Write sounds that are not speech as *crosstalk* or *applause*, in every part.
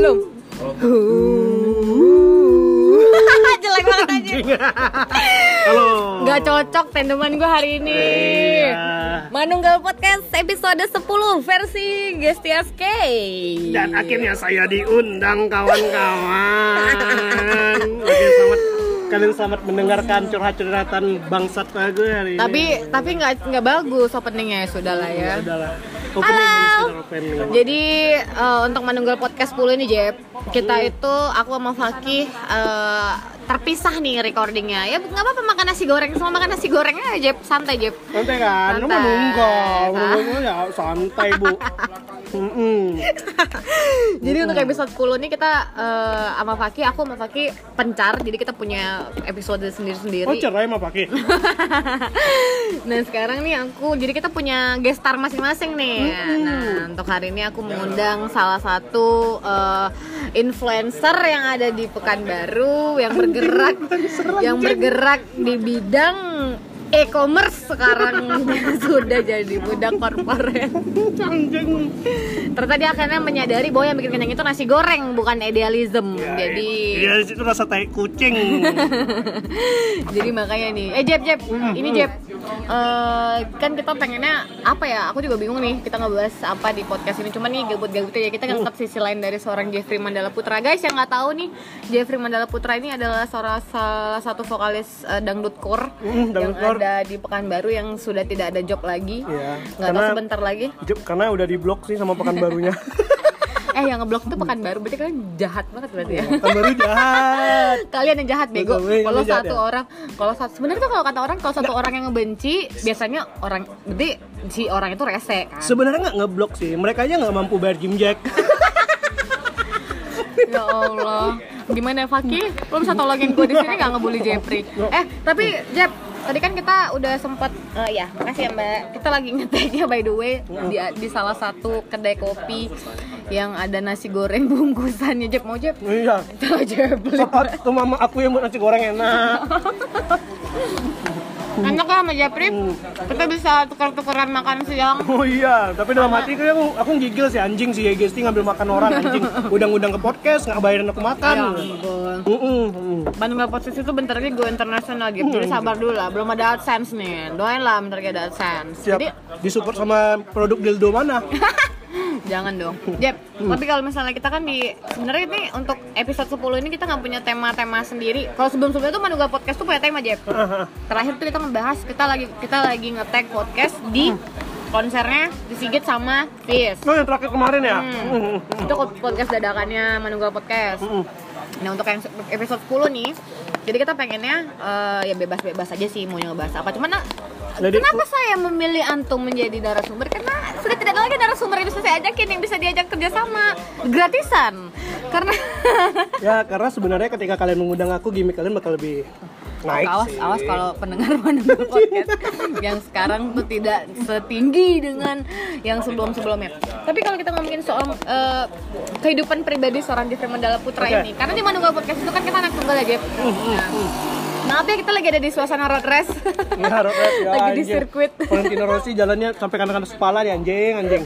Belum. *laughs* Jelek banget aja. Halo. Gak cocok tandeman gue hari ini. Iya. Manunggal Podcast episode 10 versi Gestias K. Dan akhirnya saya diundang kawan-kawan. Oke, selamat kalian selamat mendengarkan curhat-curhatan bangsat gue hari ini. Tapi tapi nggak nggak bagus openingnya sudah lah ya. Udah lah. Opening Halo. Jadi eh, untuk Manunggal Podcast 10 ini Jeb, kita itu aku sama Fakih eh, terpisah nih recordingnya. Ya nggak apa-apa makan nasi goreng sama makan nasi goreng aja santai Jeb. Santai kan? Lu Santai. Hah? Menunggal ya santai, Bu. *laughs* Jadi untuk episode 10 ini kita eh, sama Fakih, aku sama Fakih pencar. Jadi kita punya episode sendiri-sendiri. Oh, cerai sama Paki. *laughs* Nah sekarang nih aku, jadi kita punya guest star masing-masing nih. Nah untuk hari ini aku mengundang salah satu eh, influencer yang ada di Pekanbaru yang bergerak, yang bergerak di bidang e-commerce sekarang. *laughs* Sudah jadi budak korporat. Ternyata dia akhirnya menyadari bahwa yang bikin kenyang itu nasi goreng bukan idealism. Jadi Iya, itu rasa tai kucing. *laughs* Jadi makanya nih, eh Jeb Jeb, ini Jeb, Eh, kan kita pengennya apa ya? Aku juga bingung nih, kita ngebahas apa di podcast ini. Cuma nih gabut-gabutnya ya kita ngangkat sisi lain dari seorang Jeffrey Mandala Putra. Guys yang nggak tahu nih, Jeffrey Mandala Putra ini adalah seorang salah satu vokalis eh, dangdut core Mm, yang core. ada di Pekanbaru yang sudah tidak ada job lagi. Iya. Nggak tahu Karena- sebentar lagi. Jep, karena udah di blok sih sama pekan barunya. *laughs* Eh yang ngeblok itu Pekanbaru, berarti kalian jahat banget berarti ya. Pekan baru jahat. *laughs* kalian yang jahat bego kalau satu ya? orang kalau satu sebenarnya tuh kalau kata orang kalau satu orang yang ngebenci biasanya orang berarti si orang itu rese kan Sebenarnya nggak ngeblok sih. Mereka aja nggak mampu bayar gym jack. *laughs* ya Allah gimana Fakih lo bisa tolongin gue di sini nggak ngebully Jeffrey eh tapi Jep tadi kan kita udah sempat eh, ya makasih ya mbak kita lagi ngetek ya by the way di, di salah satu kedai kopi yang ada nasi goreng bungkusannya Jep mau Jep Iya. kita aja beli tuh mama aku yang buat nasi goreng enak. *laughs* enak lah sama Jeffrey kita bisa tukar-tukaran makan siang Oh iya, tapi dalam hati aku aku gigil sih anjing sih ya Gesti ngambil makan orang anjing. *laughs* Udang-udang ke podcast nggak bayarin aku makan. Ya ampun. Mm-mm, mm. Bandung Podcast itu bentar lagi go internasional gitu Jadi sabar dulu lah, belum ada AdSense nih Doain lah bentar lagi ada AdSense Siap. Jadi Disupport sama produk dildo mana? *laughs* jangan dong. Jep, tapi kalau misalnya kita kan di sebenarnya ini untuk episode 10 ini kita nggak punya tema-tema sendiri. Kalau sebelum-sebelumnya tuh Manunggal Podcast tuh punya tema Jep. Terakhir tuh kita ngebahas, kita lagi kita lagi nge-tag podcast di konsernya di Sigit sama Fizz Oh yang terakhir kemarin ya? Hmm. Itu podcast dadakannya Manunggal Podcast. Mm. Nah untuk yang episode 10 nih, jadi kita pengennya eh, ya bebas-bebas aja sih mau ngebahas apa. Cuman nah, Jadi- kenapa saya memilih antum menjadi narasumber? Karena sudah tidak ada lagi narasumber yang bisa saya ajakin yang bisa diajak kerjasama gratisan. Karena *laughs* Ya karena sebenarnya ketika kalian mengundang aku gimmick kalian bakal lebih naik awas sih. awas kalau pendengar *laughs* Manunggal podcast yang sekarang tuh tidak setinggi dengan yang sebelum-sebelumnya. Tapi kalau kita ngomongin soal eh, kehidupan pribadi seorang Jeffrey Mandala Putra Oke. ini, karena di Manunggal podcast itu kan kita anak tunggal ya Jeff. Nah, Maaf ya kita lagi ada di suasana road race. Ya, road race, *laughs* ya, Lagi di sirkuit. Valentino Rossi jalannya sampai kanan-kanan kepala nih anjing anjing.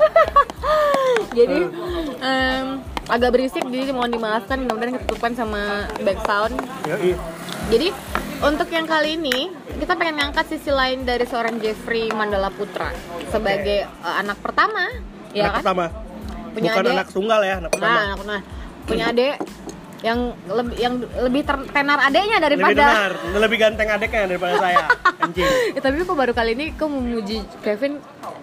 *laughs* jadi em, agak berisik jadi mohon dimaafkan mudah-mudahan ketutupan sama back sound. Yoi. Jadi untuk yang kali ini kita pengen ngangkat sisi lain dari seorang Jeffrey Mandala Putra sebagai eh, anak pertama, ya anak kan? pertama. Punya Bukan adik. anak tunggal ya, anak pertama. Nah, anak nah, punya adik yang lebih yang lebih ter- tenar adeknya lebih daripada benar, lebih ganteng adeknya daripada saya. Anjing. *laughs* Ya, tapi kok baru kali ini kok memuji Kevin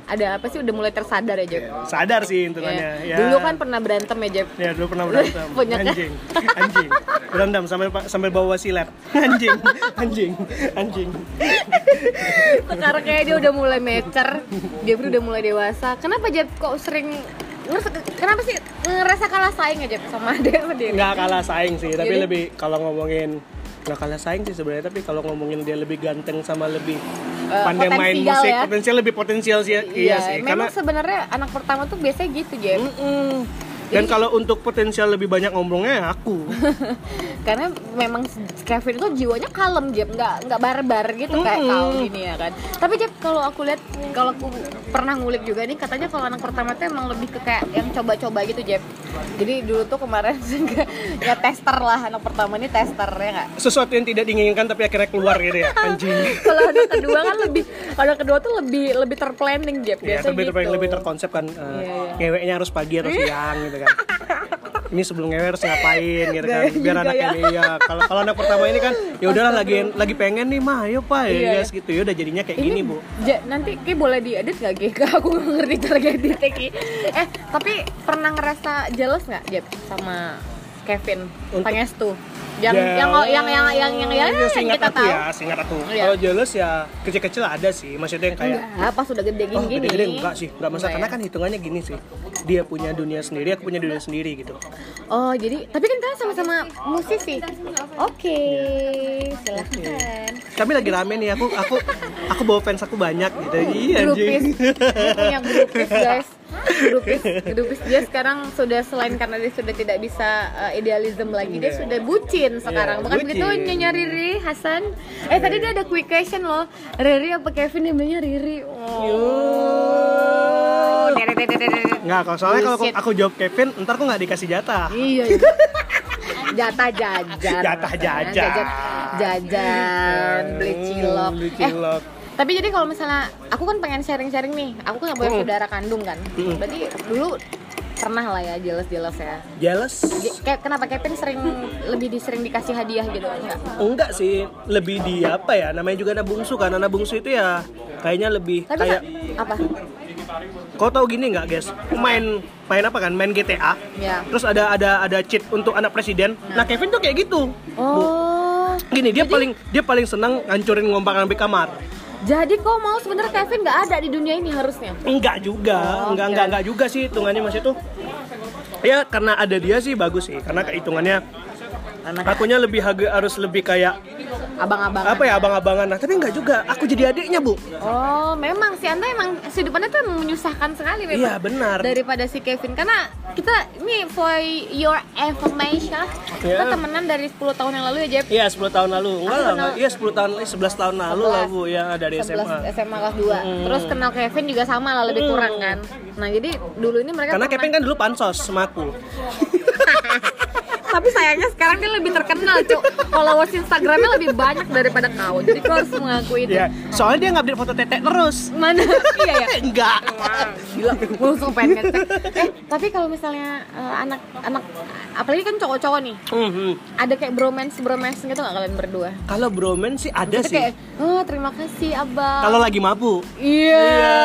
ada apa sih udah mulai tersadar ya Jeff? Sadar sih Ya. intinya. Ya. Dulu kan pernah berantem ya Jeff. Ya dulu pernah berantem. *laughs* Punya anjing, anjing. Berantem sambil sambil bawa silet. *laughs* Anjing, anjing, anjing. Sekarang kayak dia udah mulai mecer, Jeffrey udah mulai dewasa. Kenapa Jeff kok sering ngerasa- kenapa sih ngerasa kalah saing Jeff sama *laughs* adek sendiri? Nggak kalah saing sih, tapi Jadi? lebih kalau ngomongin nggak kalah saing sih sebenarnya, tapi kalau ngomongin dia lebih ganteng sama lebih Eh, pandai main musik, ya. potensial lebih potensial sih. Iya, sih, memang karena sebenarnya anak pertama tuh biasanya gitu Jeff. Mm-mm. Dan kalau untuk potensial lebih banyak ngomongnya ya aku. *laughs* karena memang Kevin itu jiwanya kalem Jeb nggak nggak barbar gitu kayak Mm-mm. kau gini ya kan tapi Jeb kalau aku lihat kalau aku pernah ngulik juga nih katanya kalau anak pertama tuh emang lebih ke kayak yang coba-coba gitu Jeb jadi dulu tuh kemarin *laughs* ya tester lah anak pertama ini tester ya nggak Sesuatu yang tidak diinginkan tapi akhirnya keluar gitu ya, anjing. *laughs* kalau anak kedua kan lebih anak kedua tuh lebih lebih terplanning Jeb Ya, lebih, gitu lebih terkonsep kan Iya, iya. ngeweknya harus pagi atau siang gitu kan. *laughs* Ini sebelum ngewe harus ngapain gitu kan. Gaya Biar juga anaknya ya. iya. Kalau kalau anak pertama ini kan ya udahlah lagi lagi pengen nih mah, ayo Pak ya Iya, guys gitu. Ya udah jadinya kayak gini, Bu. Ja- nanti kayak boleh diedit gak Ge? *laughs* Aku ngerti cara editnya Ki. Eh, tapi pernah ngerasa jealous nggak Jeb sama Kevin Untuk- Pangestu? Yang, Ya, yang yang yang yang yang yang, yang seingat kita aku tahu. ya, seingat aku. Iya. Kalau jealous ya kecil-kecil ada sih, maksudnya yang kayak Enggak, pas udah gede gini Oh, gini. gede-gede enggak sih, enggak masalah karena ya? kan hitungannya gini sih. Dia punya dunia sendiri, aku punya dunia sendiri gitu. Oh, jadi tapi kan kita sama-sama musisi. Oke, silahkan. Kami lagi rame nih, aku aku aku bawa fans aku banyak gitu. Iya Grupis, anjing. dia punya grupis guys. Grupis, grupis dia sekarang sudah selain karena dia sudah tidak bisa uh, idealism lagi, dia Iya. sudah bucin sekarang. Iya, Bukan bucin. begitu Nyonya Riri Hasan? Eh tadi dia ada quick question loh. Riri apa Kevin bilangnya Riri. Oh. Enggak, kalau soalnya kalau aku jawab Kevin, ntar kok nggak dikasih jatah. Iya. iya. *laughs* Jatah jajan. Jatah jajan. Jajan, jajan beli cilok. Beli Eh, cilok. Tapi jadi kalau misalnya aku kan pengen sharing-sharing nih, aku kan punya Mm. saudara kandung kan. Mm. Berarti dulu pernah lah ya jelas-jelas ya. Jealous? J- kayak kenapa Kevin sering lebih disering dikasih hadiah gitu enggak? Enggak sih, lebih di apa ya? Namanya juga anak bungsu kan. Anak bungsu itu ya kayaknya lebih Tapi kayak apa? kau tahu gini nggak guys? Main main apa kan? Main GTA. Ya. Terus ada ada ada cheat untuk anak presiden. Nah, Kevin tuh kayak gitu. Oh. Gini, dia Jadi- paling dia paling senang ngancurin ngompak ngambil kamar. Jadi kau mau sebenarnya Kevin nggak ada di dunia ini harusnya. Enggak juga, Oh, enggak oke. enggak enggak juga sih hitungannya masih tuh. Ya karena ada dia sih bagus sih, karena kehitungannya Anak akunya lebih harus lebih kayak abang-abang. apa ya abang-abangan. Nah tapi enggak juga, aku jadi adiknya bu. Oh, memang si Anda emang kehidupannya tuh emang menyusahkan sekali memang. Iya, benar. Daripada si Kevin karena kita ini for your information, kita Iya. temenan dari 10 tahun yang lalu ya, Jeb. Iya 10 tahun lalu, enggak lah, kenal- iya 10 tahun, 11 tahun lalu lah bu, ya dari 11 SMA. SMA kelas 2. Terus kenal Kevin juga sama lah lebih kurang kan. Nah, jadi dulu ini mereka Karena pernah- Kevin kan dulu pansos sama aku. *laughs* tapi sayangnya sekarang dia lebih terkenal, Cuk. Followers Instagramnya lebih banyak daripada kau. Jadi kau harus mengakui itu. Iya, soalnya dia nggak update foto tetek terus. Mana? iya *laughs* ya. Enggak. Gila, gue langsung pengen ngecek. Eh, tapi kalau misalnya eh, anak-anak apalagi kan cowok-cowok nih, Mhm. ada kayak bromance bromance gitu nggak kalian berdua? Kalau bromen sih ada Itu sih. kayak, oh terima kasih abang. Kalau lagi mabuk. iya. Iya.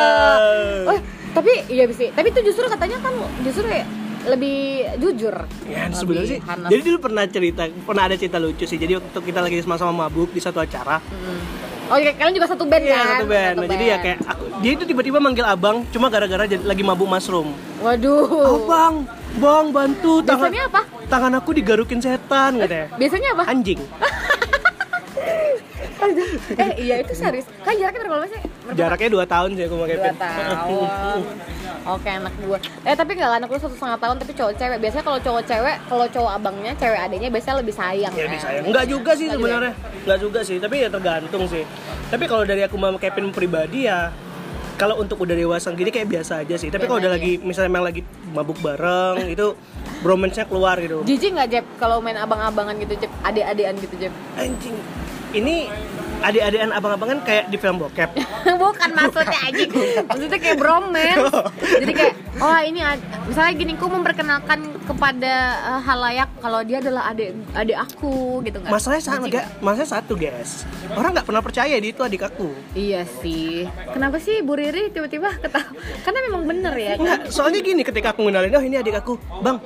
Oh, tapi iya sih. Tapi itu justru katanya kan justru ya lebih jujur. Ya Lebih sebenarnya sih. hangat. Jadi dulu pernah cerita, pernah ada cerita lucu sih. Jadi waktu kita lagi sama-sama mabuk di satu acara. Hmm. Oh, iya, kalian juga satu band Iya kan? satu band. Nah, jadi ya kayak aku, dia itu tiba-tiba manggil abang, cuma gara-gara lagi mabuk mushroom. Waduh. Abang, bang bantu tangan. Biasanya apa? Tangan aku digarukin setan katanya. Biasanya apa? Anjing. *laughs* eh iya itu serius. Kan jaraknya berapa sih? Jaraknya 2 tahun sih aku sama dua Kevin. tahun oke anak gua eh tapi nggak anak gua satu setengah tahun tapi cowok cewek biasanya kalau cowok cewek kalau cowok abangnya cewek adiknya biasanya lebih sayang Ya kan? bisa ya. Enggak juga sih sebenarnya. Enggak juga sih, tapi ya tergantung sih. Tapi kalau dari aku sama Kevin pribadi ya kalau untuk udah dewasa gini kayak biasa aja sih. Tapi kalau udah lagi misalnya emang lagi mabuk bareng itu bromance-nya keluar gitu. jijik nggak Jeb kalau main abang-abangan gitu Jeb adik-adikan gitu Jeb Anjing. Ini adik-adikan abang-abangan kayak di film bokep. *laughs* bukan maksudnya anjing maksudnya kayak bromance jadi kayak oh ini misalnya gini aku memperkenalkan kepada eh, halayak kalau dia adalah adik adik aku gitu nggak Masalahnya sama Jijik gak? Masalahnya satu, guys. Orang nggak pernah percaya dia itu adik aku. Iya sih. Kenapa sih Bu Riri tiba-tiba ketawa? Karena memang bener ya. Enggak, soalnya gini ketika aku ngenalin, oh ini adik aku, bang.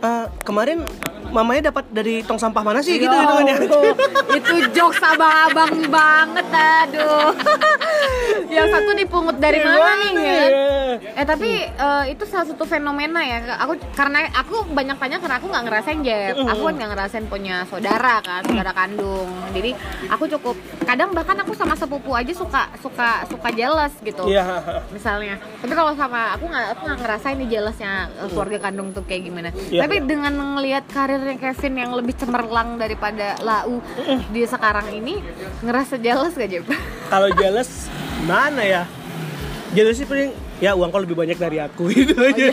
eh, kemarin mamanya dapat dari tong sampah mana sih gitu Ya hitungannya Allah, *laughs* itu jokes abang-abang banget aduh. *laughs* Yang satu dipungut dari mana nih ya? eh tapi eh, itu salah satu fenomena ya. Aku karena aku banyak tanya karena aku nggak ngerasain Jeb aku kan nggak ngerasain punya saudara kan saudara kandung. Jadi aku cukup kadang bahkan aku sama sepupu aja suka suka suka jealous gitu. Iya. misalnya. Tapi kalau sama aku nggak aku nggak ngerasain nih jealousnya uh, keluarga kandung tuh kayak gimana. Iya, tapi iya. dengan ngelihat karirnya Kevin yang lebih cemerlang daripada Lau di sekarang ini ngerasa jealous gak Jeb? Kalau jealous mana ya? Jealous sih paling ya uang kau lebih banyak dari aku *laughs* itu aja.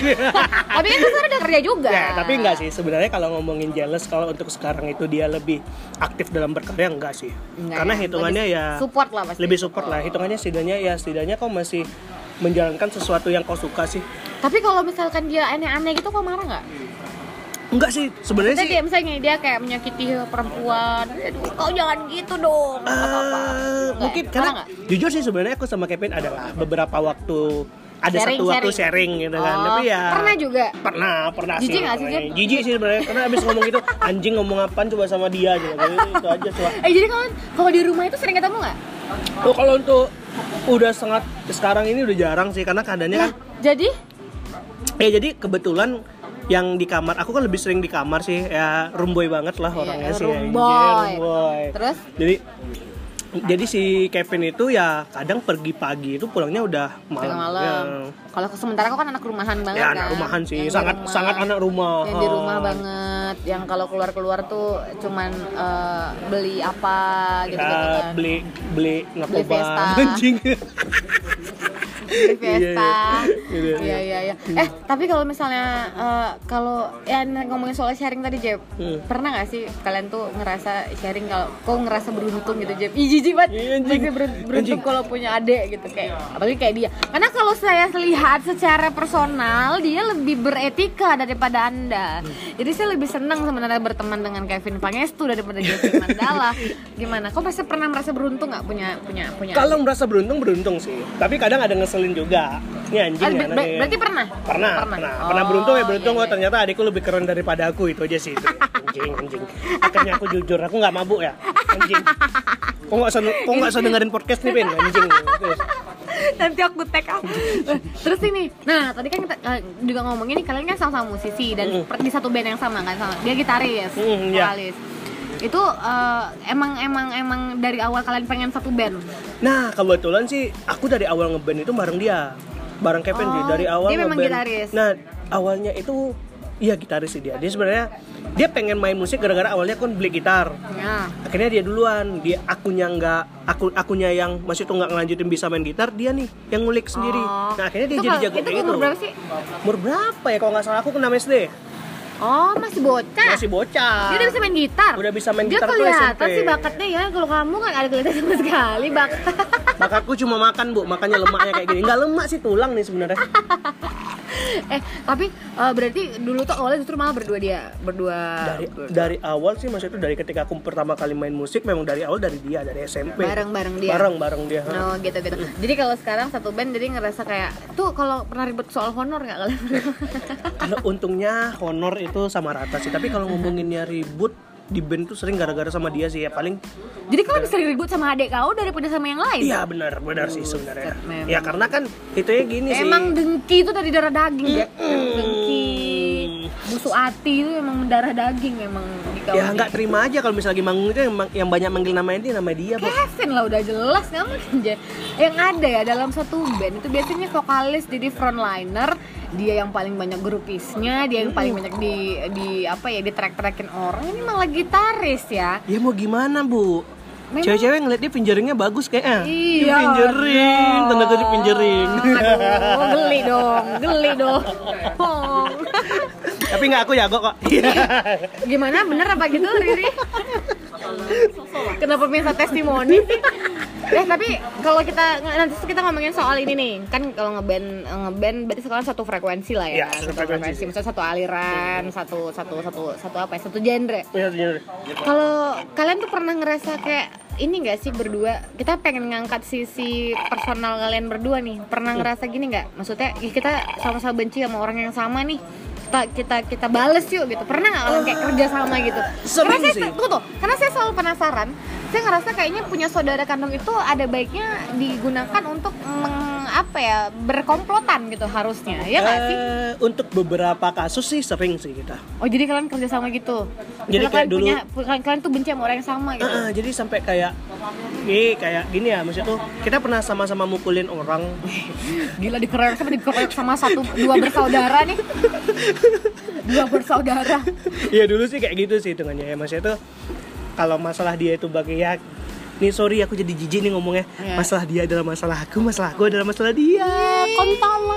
tapi kan sekarang udah kerja juga Ya, tapi enggak sih. Sebenarnya kalau ngomongin jealous kalau untuk sekarang itu dia lebih aktif dalam berkarya enggak sih. Enggak Karena ya? hitungannya Lebih ya support lah pasti lebih support lah. Hitungannya setidaknya ya setidaknya kau masih menjalankan sesuatu yang kau suka sih. tapi kalau misalkan dia aneh-aneh gitu kok marah nggak? Enggak sih, sebenarnya sih dia misalnya dia kayak menyakiti perempuan, aduh kau jangan gitu dong, eh, atau apa? mungkin Nggak ya? karena jujur sih sebenarnya aku sama Kevin adalah beberapa waktu ada Sharing, satu waktu sharing. sharing gitu kan. Oh, Tapi ya pernah juga? Pernah, pernah Jijik sih. nggak sih? Jijik sih sebenarnya. Karena abis ngomong gitu, anjing ngomong apaan coba sama dia gitu. Itu aja coba. Eh jadi kalian kalau di rumah itu sering ketemu nggak? Oh, kalau untuk udah sangat sekarang ini udah jarang sih karena keadaannya kan Nah, jadi ya jadi kebetulan yang di kamar aku kan lebih sering di kamar sih ya rumboy banget lah orangnya sih anjir, boy. rumboy. Terus? jadi jadi si Kevin itu ya kadang pergi pagi itu pulangnya udah malam, malam. Kalau sementara kok kan anak rumahan banget ya, ya kan. anak rumahan sih Yang sangat rumah. sangat anak rumah Yang di rumah banget. Yang kalau keluar-keluar tuh cuman eh, beli apa gitu gitu Ya, kan. beli beli narkoba Vesta. *laughs* anjing Beli Vesta. Iya, iya. Iya iya iya. Eh, tapi kalau misalnya eh, kalau ya ngomongin soal sharing tadi Jeb, Hmm. pernah gak sih kalian tuh ngerasa sharing kalau kok ngerasa beruntung gitu Jeb? Jijik banget. Iya. Masih ber- beruntung kalau punya adik gitu kayak apalagi kayak dia. Karena kalau saya lihat secara personal dia lebih beretika daripada Anda. Hmm. Jadi saya lebih senang sebenarnya berteman dengan Kevin Pangestu daripada Jeffrey Mandala. Gimana? Kok pasti pernah merasa beruntung nggak punya punya punya kalau merasa beruntung beruntung sih tapi kadang ada ngeselin juga. Ini anjing ya ber- berarti pernah? pernah Pernah. pernah. Oh, pernah beruntung ya beruntung iya, oh ternyata adikku lebih keren daripada aku itu aja sih itu. *laughs* Anjing anjing. Akhirnya aku jujur aku nggak mabuk ya. Anjing. Kok nggak usah kok nggak dengerin podcast nih pin? Anjing. Terus, nanti aku tag aku. Terus ini, nah tadi kan kita eh, juga ngomongin nih kalian kan sama-sama musisi dan per- di satu band yang sama kan sama dia gitaris, Mm, iya. Itu eh, emang emang emang dari awal kalian pengen satu band. nah kebetulan sih aku dari awal ngeband itu bareng dia bareng Kevin Oh, dari awal dia memang gitaris. nah awalnya itu iya gitaris sih dia dia sebenarnya dia pengen main musik gara-gara awalnya kan beli gitar Ya. akhirnya dia duluan dia akunya nggak aku akunya yang masih tuh nggak ngelanjutin bisa main gitar dia nih yang ngulik sendiri Oh. nah akhirnya dia Itu jadi jago itu umur gitu berapa sih? umur berapa ya kalau nggak salah aku kena SD Oh, masih bocah. masih bocah Dia udah bisa main gitar. Udah bisa main dia gitar tuh kelihatan sih bakatnya ya. Kalau kamu kan ada kelihatan sama sekali bakat. *laughs* bakatku cuma makan bu makanya lemaknya kayak gini nggak lemak sih tulang nih sebenarnya *laughs* eh, tapi eh, berarti dulu tuh awalnya justru malah berdua dia, berdua. dari berdua. dari awal sih maksudnya itu dari ketika aku pertama kali main musik memang dari awal dari dia dari SMP Bareng-bareng dia. bareng bareng dia Oh gitu gitu. Jadi kalau sekarang satu band jadi ngerasa kayak tuh kalau pernah ribet soal honor nggak kalian? kalau untungnya honor itu sama rata sih tapi kalau ngomonginnya ribut di band tuh sering gara-gara sama dia sih ya paling jadi kau lebih sering ribut sama adik kau daripada sama yang lain? Iya benar benar sih sebenarnya. Ya karena kan itu ya gini sih. Emang dengki itu dari darah daging ya. Dengki, busuk hati itu emang mendarah daging emang kau. ya nggak terima aja kalau misalnya lagi manggung itu yang, yang banyak manggil namanya dia nama dia. Kevin lah udah jelas nggak mungkin aja. Yang ada ya dalam satu band itu biasanya vokalis jadi frontliner, dia yang paling banyak grupisnya, dia yang paling banyak di di apa ya di track-trackin orang. Ini malah gitaris ya. Ya mau gimana bu? Cewek-cewek ngeliat dia pinjeringnya bagus kayaknya. Iya. Pinjering, tanda kutip pinjering. Aduh, geli dong, geli dong. *laughs* Tapi nggak aku jago kok. Gimana bener apa gitu Riri? *laughs* Kenapa minta testimoni? Eh tapi kalau kita nanti kita ngomongin soal ini nih, kan kalau ngeband ngeband berarti sekarang satu frekuensi lah ya, Iya, satu frekuensi. misalnya satu aliran, satu satu satu satu apa ya, satu genre. Iya, iya. Kalau kalian tuh pernah ngerasa kayak ini nggak sih berdua? Kita pengen ngangkat sisi personal kalian berdua nih. Pernah ngerasa gini nggih? Maksudnya kita sama-sama benci sama orang yang sama nih. Kita kita kita bales yuk gitu. Pernah nggak orang kayak kerja sama gitu? Sering karena saya sih. tuh, tuh karena saya selalu penasaran. Saya ngerasa kayaknya punya saudara kandung itu ada baiknya digunakan untuk meng, apa ya berkomplotan gitu harusnya ya nggak sih? Eh, untuk beberapa kasus sih sering sih kita. oh jadi kalian kerja sama gitu Jadi Misalnya kayak kalian dulu- punya kalian, kalian tuh benci sama orang yang sama gitu? Ah, ah, jadi sampai kayak nih kayak gini ya maksudnya tuh kita pernah sama-sama mukulin orang. *laughs* Gila dikeroyok sama dikeroyok sama satu dua bersaudara nih? Dua bersaudara. *laughs* Iya dulu sih kayak gitu sih hitungannya ya maksudnya tuh kalau masalah dia itu bagi ya nih sorry aku jadi jijik nih ngomongnya. Iya. masalah dia adalah masalah aku masalah aku adalah masalah dia. Kontol *laughs*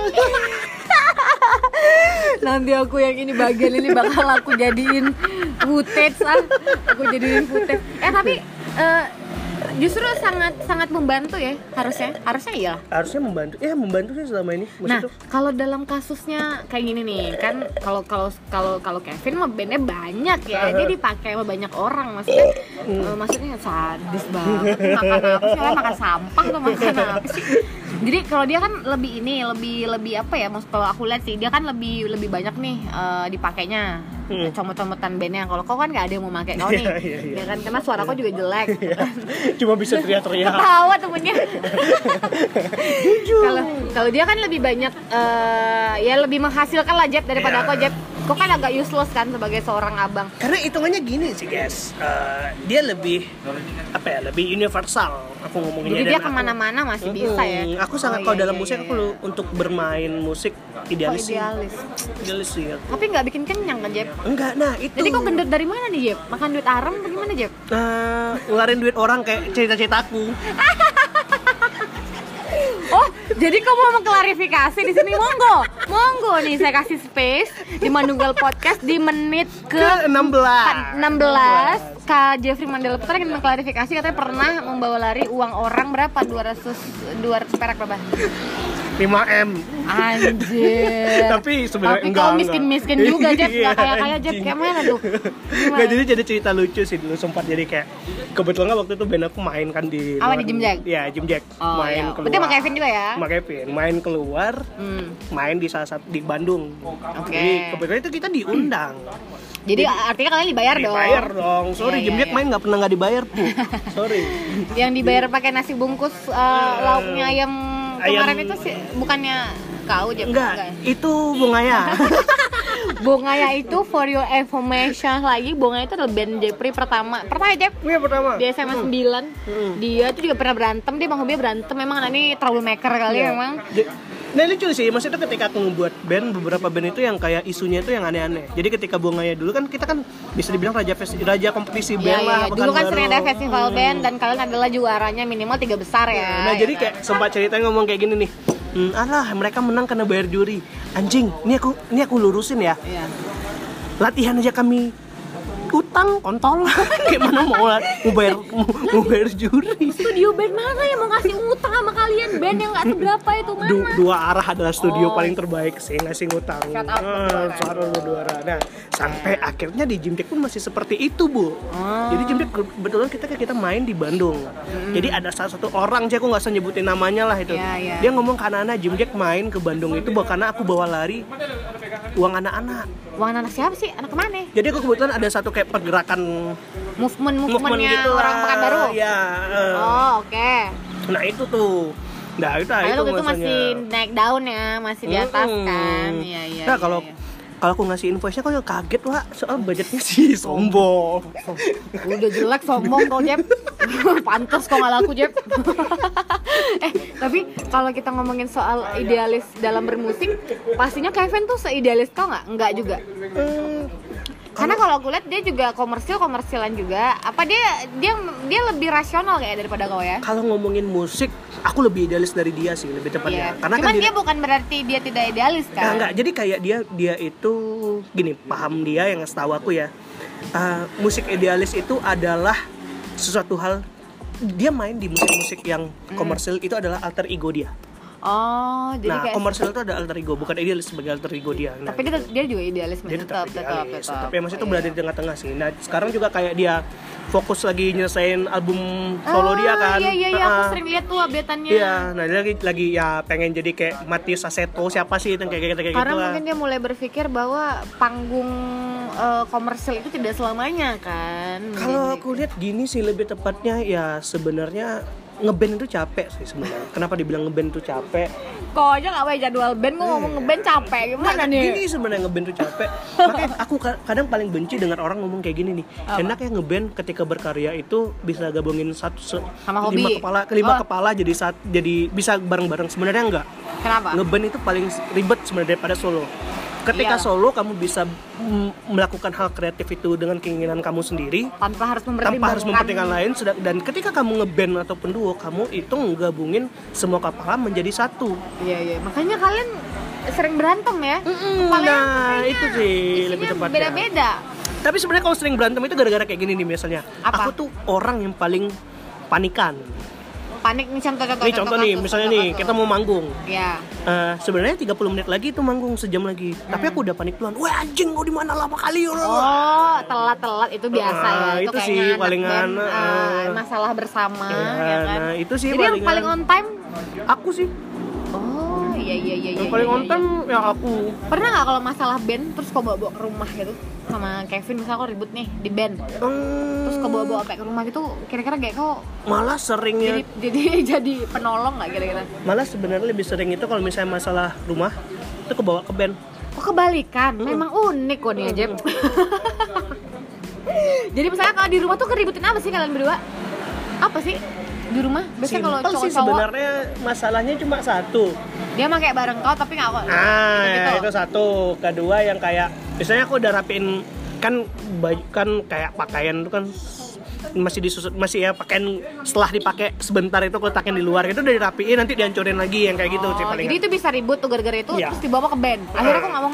nanti aku yang ini bagian ini bakal aku jadiin footage ah. Aku jadiin footage. Eh tapi eh, justru sangat sangat membantu ya harusnya. Harusnya iya harusnya membantu. Ya membantu sih selama ini. Nah, maksudnya tuh kalau dalam kasusnya kayak gini nih, kan kalau kalau kalau kalau Kevin mah bandnya banyak ya, dia dipakai sama banyak orang, maksudnya eh, maksudnya sadis banget, makan apa sih? Orang makan sampah atau makan apa sih? Jadi kalau dia kan lebih ini, lebih lebih apa ya? Maksud kalau aku lihat sih dia kan lebih lebih banyak nih eh, dipakainya Hmm. comot-comotan bandnya. Kalau kau kan nggak ada yang mau pakai kau nih, Iya, iya, iya. ya kan? Karena suara kau juga jelek. cuma bisa teriak-teriak ketawa temennya kalau kalau dia kan lebih banyak eh, ya lebih menghasilkan lah Jeb daripada Iya. aku Jeb kok kan agak useless kan sebagai seorang abang. Karena hitungannya gini sih guys. Eh, dia lebih apa ya lebih universal aku ngomonginnya jadi dia aku- ke mana-mana masih bisa ya? Aku sangat Oh, kalau iya, dalam iya, musik iya, aku untuk bermain musik Kok idealis sih. idealis. Idealis sih ya. tapi nggak bikin kenyang kan Jeb enggak nah itu. Jadi kok gendut dari mana nih Jeb makan duit haram atau gimana Jeb Eh, ngeluarin duit orang kayak cerita-ceritaku Oh, *laughs* jadi kau mau mengklarifikasi di sini? Monggo, monggo nih saya kasih space di Manunggal Podcast di menit ke ke 16 16 Kak Jeffrey Mandela Putra ingin mengklarifikasi katanya pernah membawa lari uang orang berapa? 200 200 perak berapa 5M anjir. *laughs* Tapi sebenarnya Tapi enggak, kau miskin-miskin juga Jeff Iya, Gak kaya-kaya Jeff. Kayak mana tuh? Nggak, jadi jadi cerita lucu sih dulu sempat jadi kayak kebetulan waktu itu band aku main kan di Apa, luar- di Jim Jack? Iya Jim Jack. Oh main ya keluar. Berarti sama Kevin juga ya? Sama Kevin. Main keluar hmm. main di salah satu di Bandung. Oke. jadi kebetulan itu kita diundang. Jadi artinya kalian dibayar dong? dibayar dong. Sorry Iya, Jim iya, Jack iya. main nggak pernah nggak dibayar bu. *laughs* Sorry. Yang dibayar pakai nasi bungkus eh, lauknya ayam Ayam- kemarin itu sih bukannya kau Jeff enggak ya? itu bunganya *laughs* Bungaya itu for your information lagi Bungaya itu adalah band Jeffrey pertama. Pertama Jeff Iya pertama. Di SMA 9 Hmm. dia tuh juga pernah berantem dia bang hobi berantem. Memang anak ini troublemaker kali Iya. memang Nah lucu sih, maksudnya ketika aku ngebuat band, beberapa band itu yang kayak isunya itu yang aneh-aneh Jadi ketika Bunganya dulu kan kita kan bisa dibilang raja festi- raja kompetisi Iya, band iya, lah iya. dulu kan sering ada festival Hmm. band dan kalian adalah juaranya minimal tiga besar ya Nah ya jadi kan? kayak sempat ceritanya ngomong kayak gini nih hmm, Alah mereka menang karena bayar juri Anjing, ini aku ini aku lurusin ya Iya. Latihan aja kami utang kontol *laughs* kayak mana mau mau bayar mau, bayar juri studio band mana yang mau ngasih utang sama kalian band yang nggak seberapa itu mana Du- dua arah adalah studio Oh. paling terbaik sih ngasih ngutang. Shut up, Ah, dua arah. Nah, sampai akhirnya di Jim Jack pun masih seperti itu, Bu. Oh. Jadi Jim Jack kebetulan kita kita main di Bandung. Jadi ada salah satu orang, sih aku nggak usah nyebutin namanya lah itu. Iya, iya. Dia ngomong ke anak-anak Jim Jack main ke Bandung itu bahwa karena aku bawa lari uang anak-anak. uang anak siapa sih anak ke mana Jadi aku kebetulan ada satu kayak pergerakan movement movement movementnya gitu orang. Pekanbaru Ya. eh. oh oke Nah, itu tuh. Nah, itu, Kalian itu itu masih naik daun ya masih di atas Mm-mm. kan iya iya Nah iya, kalau iya. Kalau aku ngasih invoice-nya kok kaget lah soal budgetnya sih sombong. udah jelek sombong kau Jeb *laughs* pantas kau nggak laku Jeb *laughs* eh tapi kalau kita ngomongin soal idealis dalam bermusik pastinya Kevin tuh seidealis kau nggak? Nggak juga karena kalau aku lihat dia juga komersil komersilan juga apa dia dia dia lebih rasional kayak daripada kau ya Kalau ngomongin musik, aku lebih idealis dari dia sih lebih tepatnya. Iya. Karena Cuman kan dia bukan berarti dia tidak idealis Nah, kan enggak, jadi kayak dia dia itu gini, paham dia yang setahu aku ya. uh, musik idealis itu adalah sesuatu hal dia main di musik-musik yang Hmm. komersil itu adalah alter ego dia. Oh jadi nah, kayak komersil itu ada alter ego, bukan idealis sebagai alter ego dia. Nah, tapi dia dia juga idealis dia tetap tetap tetap idealis, tetap tapi emang itu Oh, berada iya. di tengah-tengah sih. Nah, sekarang juga kayak dia fokus lagi nyelesain album solo dia kan. Iya iya iya, aku Ah, sering lihat tuh updateannya. Iya, nah dia lagi lagi ya pengen jadi kayak Matius Saseto siapa sih itu kayak gitu kayak Karena gitu lah. mungkin dia mulai berpikir bahwa panggung eh, komersil itu tidak selamanya kan. Kalau Jadi- aku lihat gini sih lebih tepatnya ya sebenarnya ngeband itu capek sih sebenarnya. Kenapa dibilang ngeband itu capek? kok aja nggak punya jadwal band, gue ngomong ngeband capek gimana nih? Gini sebenarnya ngeband itu capek. Makanya aku ka- kadang paling benci dengar orang ngomong kayak gini nih. Enaknya ngeband ketika berkarya itu bisa gabungin satu se- Sama lima hobi. kepala kelima Oh. kepala jadi saat jadi bisa bareng-bareng. Sebenarnya enggak. Kenapa? Ngeband itu paling ribet sebenarnya daripada solo. Ketika Iya. solo kamu bisa mm, melakukan hal kreatif itu dengan keinginan kamu sendiri Tanpa harus tanpa harus mempertimbangkan mempertimbangkan lain sedang- dan ketika kamu ngeband ataupun duo kamu itu menggabungin semua kepala menjadi satu Iya iya, makanya kalian sering berantem ya. Kepalanya nah kayaknya itu sih lebih tepatnya Beda-beda. tapi sebenarnya kalau sering berantem itu gara-gara kayak gini nih misalnya Apa? aku tuh orang yang paling panikan Panik nih contoh-contoh. nih contoh nih misalnya nih kita mau manggung. Ya. Eh, sebenarnya 30 menit lagi itu manggung sejam lagi. Tapi aku udah panik duluan. Wah anjing kau di mana? Lama kali Oh, telat-telat. Itu biasa ya. Ah, Itu, itu sih palingan, eh, ah, masalah bersama Iya, ya kan. nah, itu sih Jadi yang paling on time? Aku sih iya iya iya yang iya, paling iya, on iya. time ya aku Pernah nggak kalau masalah band terus kau bawa-bawa ke rumah gitu sama Kevin misalnya kau ribut nih di band Hmm, terus kau bawa-bawa sampai ke rumah gitu kira-kira kayak kau malah seringnya jadi jadi *laughs* jadi penolong nggak kira-kira? malah sebenarnya lebih sering itu kalau misalnya masalah rumah itu kebawa ke band Kok kebalikan? Hmm. Memang unik kok nih Jeb. *laughs* Jadi misalnya kalau di rumah tuh keributin apa sih kalian berdua? Apa sih di rumah? Biasanya kalau Simpel sih sebenarnya masalahnya cuma satu dia pakai bareng kau tapi nggak kok. nah gitu. ya, itu satu kedua yang kayak biasanya aku udah rapiin kan baju kan kayak pakaian itu kan masih disusut masih ya pakaian setelah dipakai sebentar itu aku letakin di luar itu udah dirapiin nanti dihancurin lagi yang kayak gitu sih Oh, paling jadi itu bisa ribut tuh gara-gara itu Iya. terus dibawa ke band. Akhirnya kok nggak mau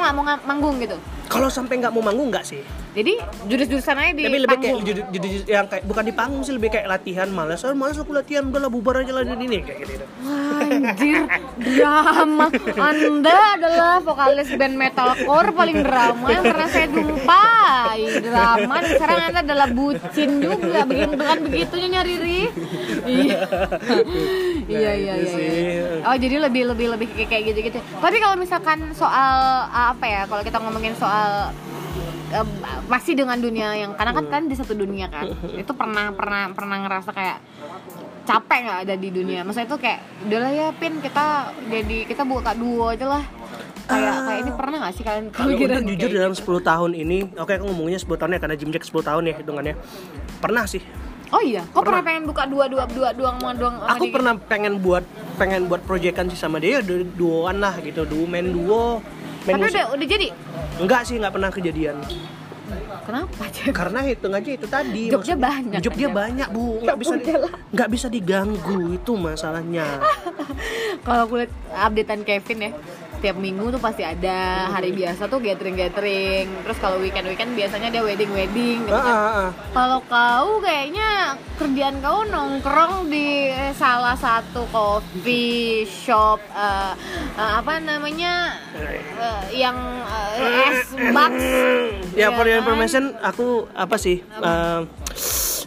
nggak mau manggung gitu. Kalau sampai nggak mau manggung nggak sih Jadi jurus-jurusan aja di tapi lebih kayak panggung. jadi, jadi yang kayak bukan di panggung sih lebih kayak latihan malas oh, malas aku latihan udahlah bubar aja lah ini nih kayak gitu Wah, Anjir, drama. Anda adalah vokalis band metalcore paling drama yang pernah saya jumpai. Drama dan sekarang Anda adalah bucin juga. Bukan begitunya nyari Riri. Iya. Iya iya gitu iya. sih. iya. Oh, jadi lebih lebih lebih kayak kayak gitu-gitu. Tapi kalau misalkan soal uh, apa ya? Kalau kita ngomongin soal uh, masih dengan dunia yang karena kan kan di satu dunia kan. Itu pernah pernah pernah ngerasa kayak capek nggak ada di dunia maksudnya itu kayak udahlah ya pin kita jadi kita buka duo aja lah kayak kayak ini pernah nggak sih kalian Kalau untuk jujur dalam 10 tahun ini, oke aku ngomongnya 10 tahun ya karena Jim Jack 10 tahun ya hitungannya. Pernah sih. Oh iya kok pernah pengen buka dua dua dua dua dua sama Aku dia? pernah pengen buat pengen buat proyekan sih sama dia du- duoan lah gitu, duo main duo. Main tapi musik. udah udah jadi Enggak sih, enggak pernah kejadian. kenapa? *laughs* Karena hitung aja itu tadi. Maksudnya- banyak aja. banyak, Bu. Enggak bisa di- nggak bisa diganggu itu masalahnya. *laughs* kalau aku lihat updatean Kevin ya setiap minggu tuh pasti ada hari biasa tuh gathering gathering terus kalau weekend weekend biasanya dia wedding wedding gitu Ah, kan. ah, ah. Kalau kau kayaknya kerjaan kau nongkrong di salah satu coffee shop eh, eh, apa namanya eh, yang eh, es box Ya, for your kan? information, aku apa sih? eh,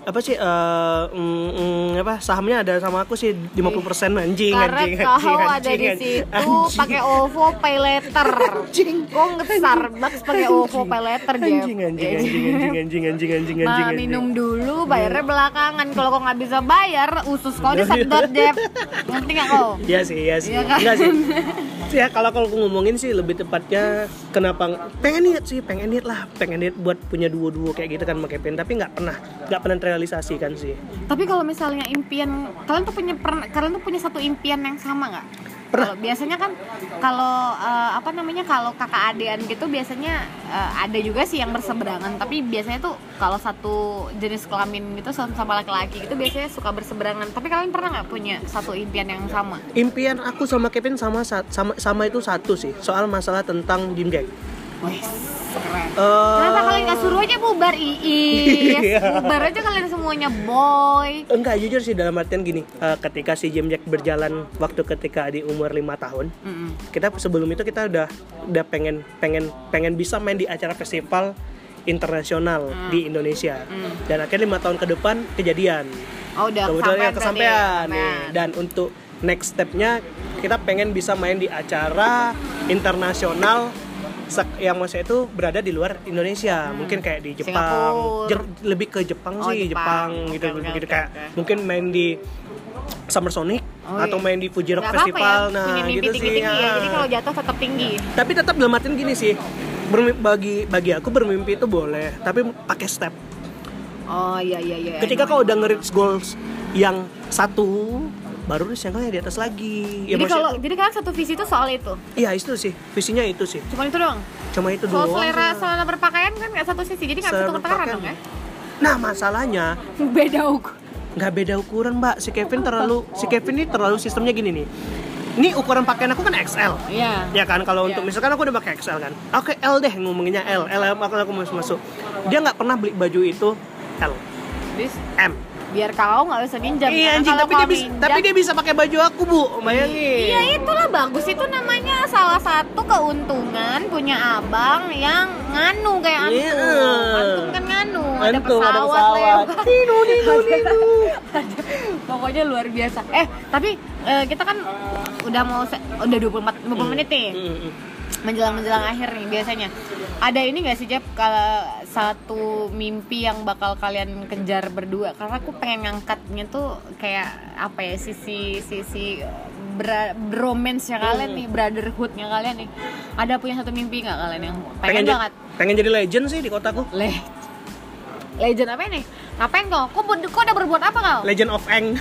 apa sih eh, mm, mm, apa sahamnya ada sama aku sih 50% anjing karena anjing anjing, ada anjing, di anjing, situ anjing. pakai OVO Pay Later. Kau nge Starbucks pakai OVO Pay Later Jeff. anjing anjing anjing anjing anjing anjing anjing anjing minum dulu, bayarnya belakangan. Kalau kau nggak bisa bayar, usus kau *laughs* disedot, Jeff. Ngerti nggak kau? Iya sih, iya sih. Iya kan? Enggak sih. *laughs* Ya kalau kalau ngomongin sih lebih tepatnya kenapa pengen niat sih, pengen niat lah, pengen niat buat punya duo-duo kayak gitu kan sama Kevin, tapi nggak pernah, nggak pernah terrealisasikan sih. Tapi kalau misalnya impian kalian tuh punya pernah kalian tuh punya satu impian yang sama nggak? Kalau biasanya kan kalau eh, apa namanya kalau kakak adean gitu biasanya eh, ada juga sih yang berseberangan tapi biasanya tuh kalau satu jenis kelamin gitu sama laki-laki gitu biasanya suka berseberangan. Tapi kalian pernah nggak punya satu impian yang sama? Impian aku sama Kevin sama sa- sama sama itu satu sih, soal masalah tentang Jim Jack. Wih, keren. Eh, Kenapa kalian nggak suruh aja bubar Iis? Iya. bubar aja kalian semuanya boy. Enggak jujur sih dalam artian gini, eh, ketika si Jim Jack berjalan waktu ketika di umur lima tahun, Mm-mm. kita sebelum itu kita udah udah pengen pengen pengen bisa main di acara festival internasional Hmm. di Indonesia dan akhirnya lima tahun ke depan kejadian Oh udah kebetulan ya berarti. kesampaian nih Kesampean. dan untuk next stepnya kita pengen bisa main di acara internasional yang maksudnya itu berada di luar Indonesia mungkin kayak di Jepang. Je- lebih ke Jepang Oh, sih Jepang. Jepang, Oke, gitu oke, gitu oke, kayak oke. mungkin main di Summer Sonic Oh, atau iya. main di Fuji Rock apa-apa Festival ya, nah punya mimpi gitu sih tinggi-tinggi ya. Jadi kalau jatuh tetap tinggi. tapi tetap dalam artian gini sih bermi- bagi bagi aku bermimpi itu boleh tapi pakai step Oh iya iya iya. ketika kau udah nge-reach goals yang satu baru yang lain di atas lagi ya jadi maksudnya- kalau jadi kan satu visi itu soal itu. Iya itu sih, visinya itu sih. Cuma itu doang. Cuma itu Soal doang. selera selera berpakaian kan nggak satu sisi. Jadi nggak tukar-tukaran berpakaian. dong ya. Nah masalahnya *laughs* Beda ukur. nggak beda ukuran mbak. Si Kevin terlalu, si Kevin ini terlalu sistemnya gini nih. Ini ukuran pakaian aku kan XL. Iya. Ya kan kalau Iya. untuk misalkan aku udah pakai XL kan. Oke L deh ngomonginnya L. L aku aku masuk masuk. Dia nggak pernah beli baju itu L, Bis- M. biar kau nggak bisa minjam. Iya anjing, tapi dia bisa, minjam- tapi dia bisa pakai baju aku bu, bayangin. Iya itulah bagus itu namanya salah satu keuntungan punya abang yang nganu kayak antum. Iya. Antum kan nganu, ada Antum, pesawat, ada pesawat. Ninu, ninu, ninu. Pokoknya luar biasa. Eh, tapi eh, kita kan udah mau udah 24 20 menit nih. Mm, mm. Menjelang menjelang akhir nih biasanya. Ada ini gak sih Jeb kalau satu mimpi yang bakal kalian kejar berdua? Karena aku pengen ngangkatnya tuh kayak apa ya sisi sisi bra- bromance-nya kalian nih, brotherhood-nya kalian nih. Ada punya satu mimpi nggak kalian yang pengen, Pengen, banget? pengen jadi legend sih di kotaku. Le Legend apa ini? Ngapain kau? Kau, ber- kau udah berbuat apa kau? Legend of Eng.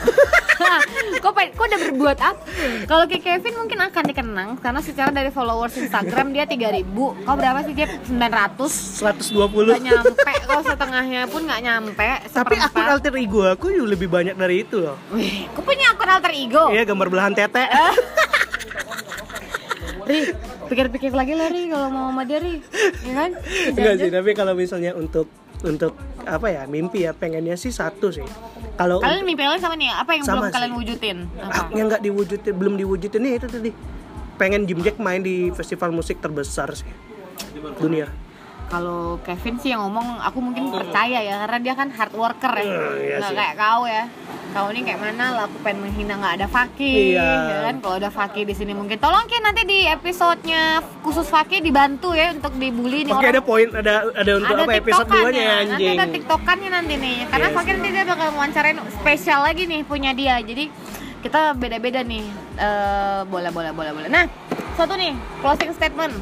kok kok udah berbuat apa? Kalau kayak Kevin mungkin akan dikenang karena secara dari followers Instagram dia 3000 Kau berapa sih Jep? 900 120. Gak nyampe, kau setengahnya pun gak nyampe Tapi akun alter ego aku juga lebih banyak dari itu loh. Wih, kau punya akun alter ego? Iya gambar belahan tete. Ri, pikir-pikir lagi lah Ri kalau mau sama dia Ri Ya kan? Enggak sih, tapi kalau misalnya untuk untuk apa ya mimpi ya pengennya sih satu sih. Kalau Kalian mimpi kalian sama nih, apa yang Sama belum sih. kalian wujudin? Ah, Apa? yang nggak diwujudin belum diwujudin nih itu tadi pengen Jim Jack main di festival musik terbesar sih dunia Kalau Kevin sih yang ngomong aku mungkin percaya ya karena dia kan hard worker ya. Hmm, iya Nggak kayak kau ya. Kau ini kayak mana lah aku pengen menghina nggak ada Fakih Iya. ya kan. Kalau ada Fakih di sini mungkin tolong Ki nanti di episodenya khusus Fakih dibantu ya untuk dibully nih oke orang. ada poin ada ada untuk ada apa episode tiktokannya. duanya Nanti anjing ada tiktokannya nanti nih. Karena Yes. Fakih nanti dia bakal wawancarain spesial lagi nih punya dia. Jadi kita beda-beda nih. Eh, boleh boleh boleh boleh. Nah, satu nih closing statement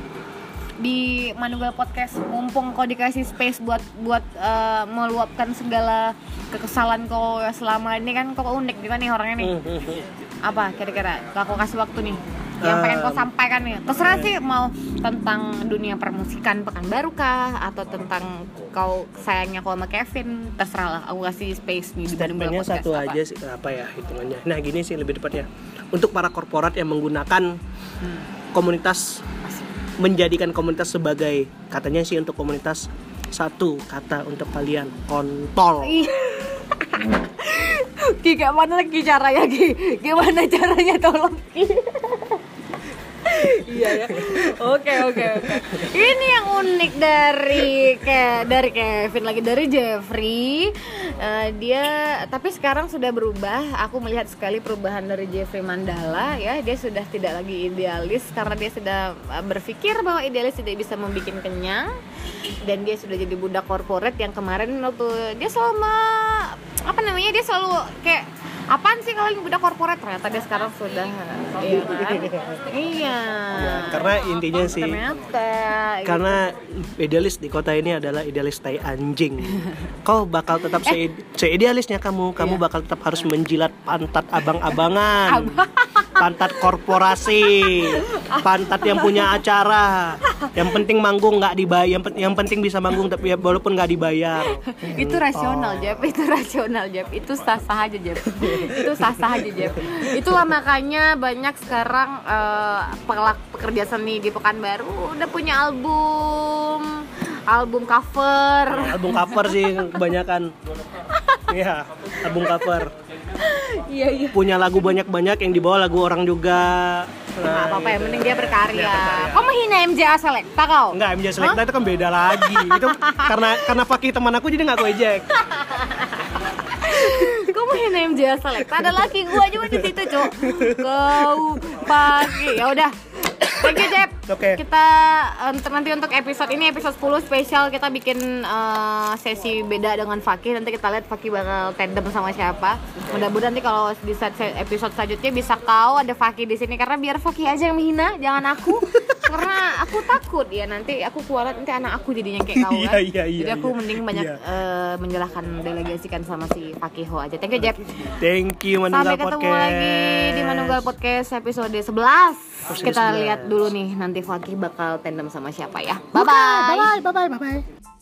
di Manugal Podcast mumpung kau dikasih space buat buat eh, meluapkan segala kekesalan kau selama ini kan kau unik juga nih orangnya nih. Hmm, hmm, hmm. apa kira-kira? Aku kasih waktu nih? Yang pengen kau Um, sampaikan nih. Terserah sih mau tentang dunia permusikan pekanbaru kah atau tentang kau sayangnya kau sama Kevin terserah lah. Aku kasih space nih di Bandung satu apa. aja sih apa ya hitungannya? Nah gini sih lebih tepatnya. Untuk para korporat yang menggunakan Hmm. komunitas menjadikan komunitas sebagai katanya sih untuk komunitas satu kata untuk kalian kontol. *laughs* Ki, kayak mana lagi caranya Ki? Gimana caranya tolong Ki? *laughs* iya ya. Oke oke oke. Ini yang unik dari ke dari Kevin lagi dari Jeffrey. Eh, dia tapi sekarang sudah berubah. Aku melihat sekali perubahan dari Jeffrey Mandala ya. Dia sudah tidak lagi idealis karena dia sudah eh, berpikir bahwa idealis tidak bisa membuat kenyang dan dia sudah jadi budak korporat yang kemarin waktu dia selama apa namanya dia selalu kayak apaan sih kalau budak korporat ternyata dia sekarang sudah iya kan? iya Ya, karena intinya sih ternyata gitu. karena idealis di kota ini adalah idealis tai anjing. Kau bakal tetap se seidealisnya kamu, kamu Iya. bakal tetap harus menjilat pantat abang-abangan. Pantat korporasi, pantat yang punya acara. Yang penting manggung nggak dibayar, yang, pen- yang penting bisa manggung tapi ya walaupun nggak dibayar. itu rasional Jeb itu rasional Jeb itu sah sah aja Jeb itu sah sah aja Jeb itulah makanya banyak sekarang pelak- pekerja seni di Pekanbaru udah punya album album cover Album cover sih kebanyakan. Iya, album cover. Iya iya. punya lagu banyak-banyak yang dibawa lagu orang juga. Nggak apa-apa ya, gitu. mending dia berkarya. Dia berkarya. Kau menghina MJA Selecta kau? Enggak, MJ Selecta itu kan beda lagi. itu karena karena Fakih teman aku jadi nggak aku ejek. *laughs* Kau menghina MJA Selecta? Ada laki gua juga di situ, Cuk. Kau pagi. Ya udah. Thank you, Jeb. Oke. Kita untuk nanti untuk episode ini episode 10 spesial kita bikin eh, sesi beda dengan Fakih. Nanti kita lihat Fakih bakal tandem sama siapa. Mudah-mudahan nanti kalau di episode selanjutnya bisa kau ada Fakih di sini karena biar Fakih aja yang menghina, jangan aku. *laughs* karena aku takut ya nanti aku keluar nanti anak aku jadinya kayak kau Iya, kan. iya, iya, Jadi aku iya. mending banyak Iya. eh, menjelaskan delegasikan sama si Fakiho aja. Thank you, Jeb. Thank you Manunggal Sampai ketemu Podcast. lagi di Manunggal Podcast episode 11. Episode Kita 11. lihat dulu nih nanti Fakih bakal tandem sama siapa ya. Bye bye. Bye bye bye bye bye.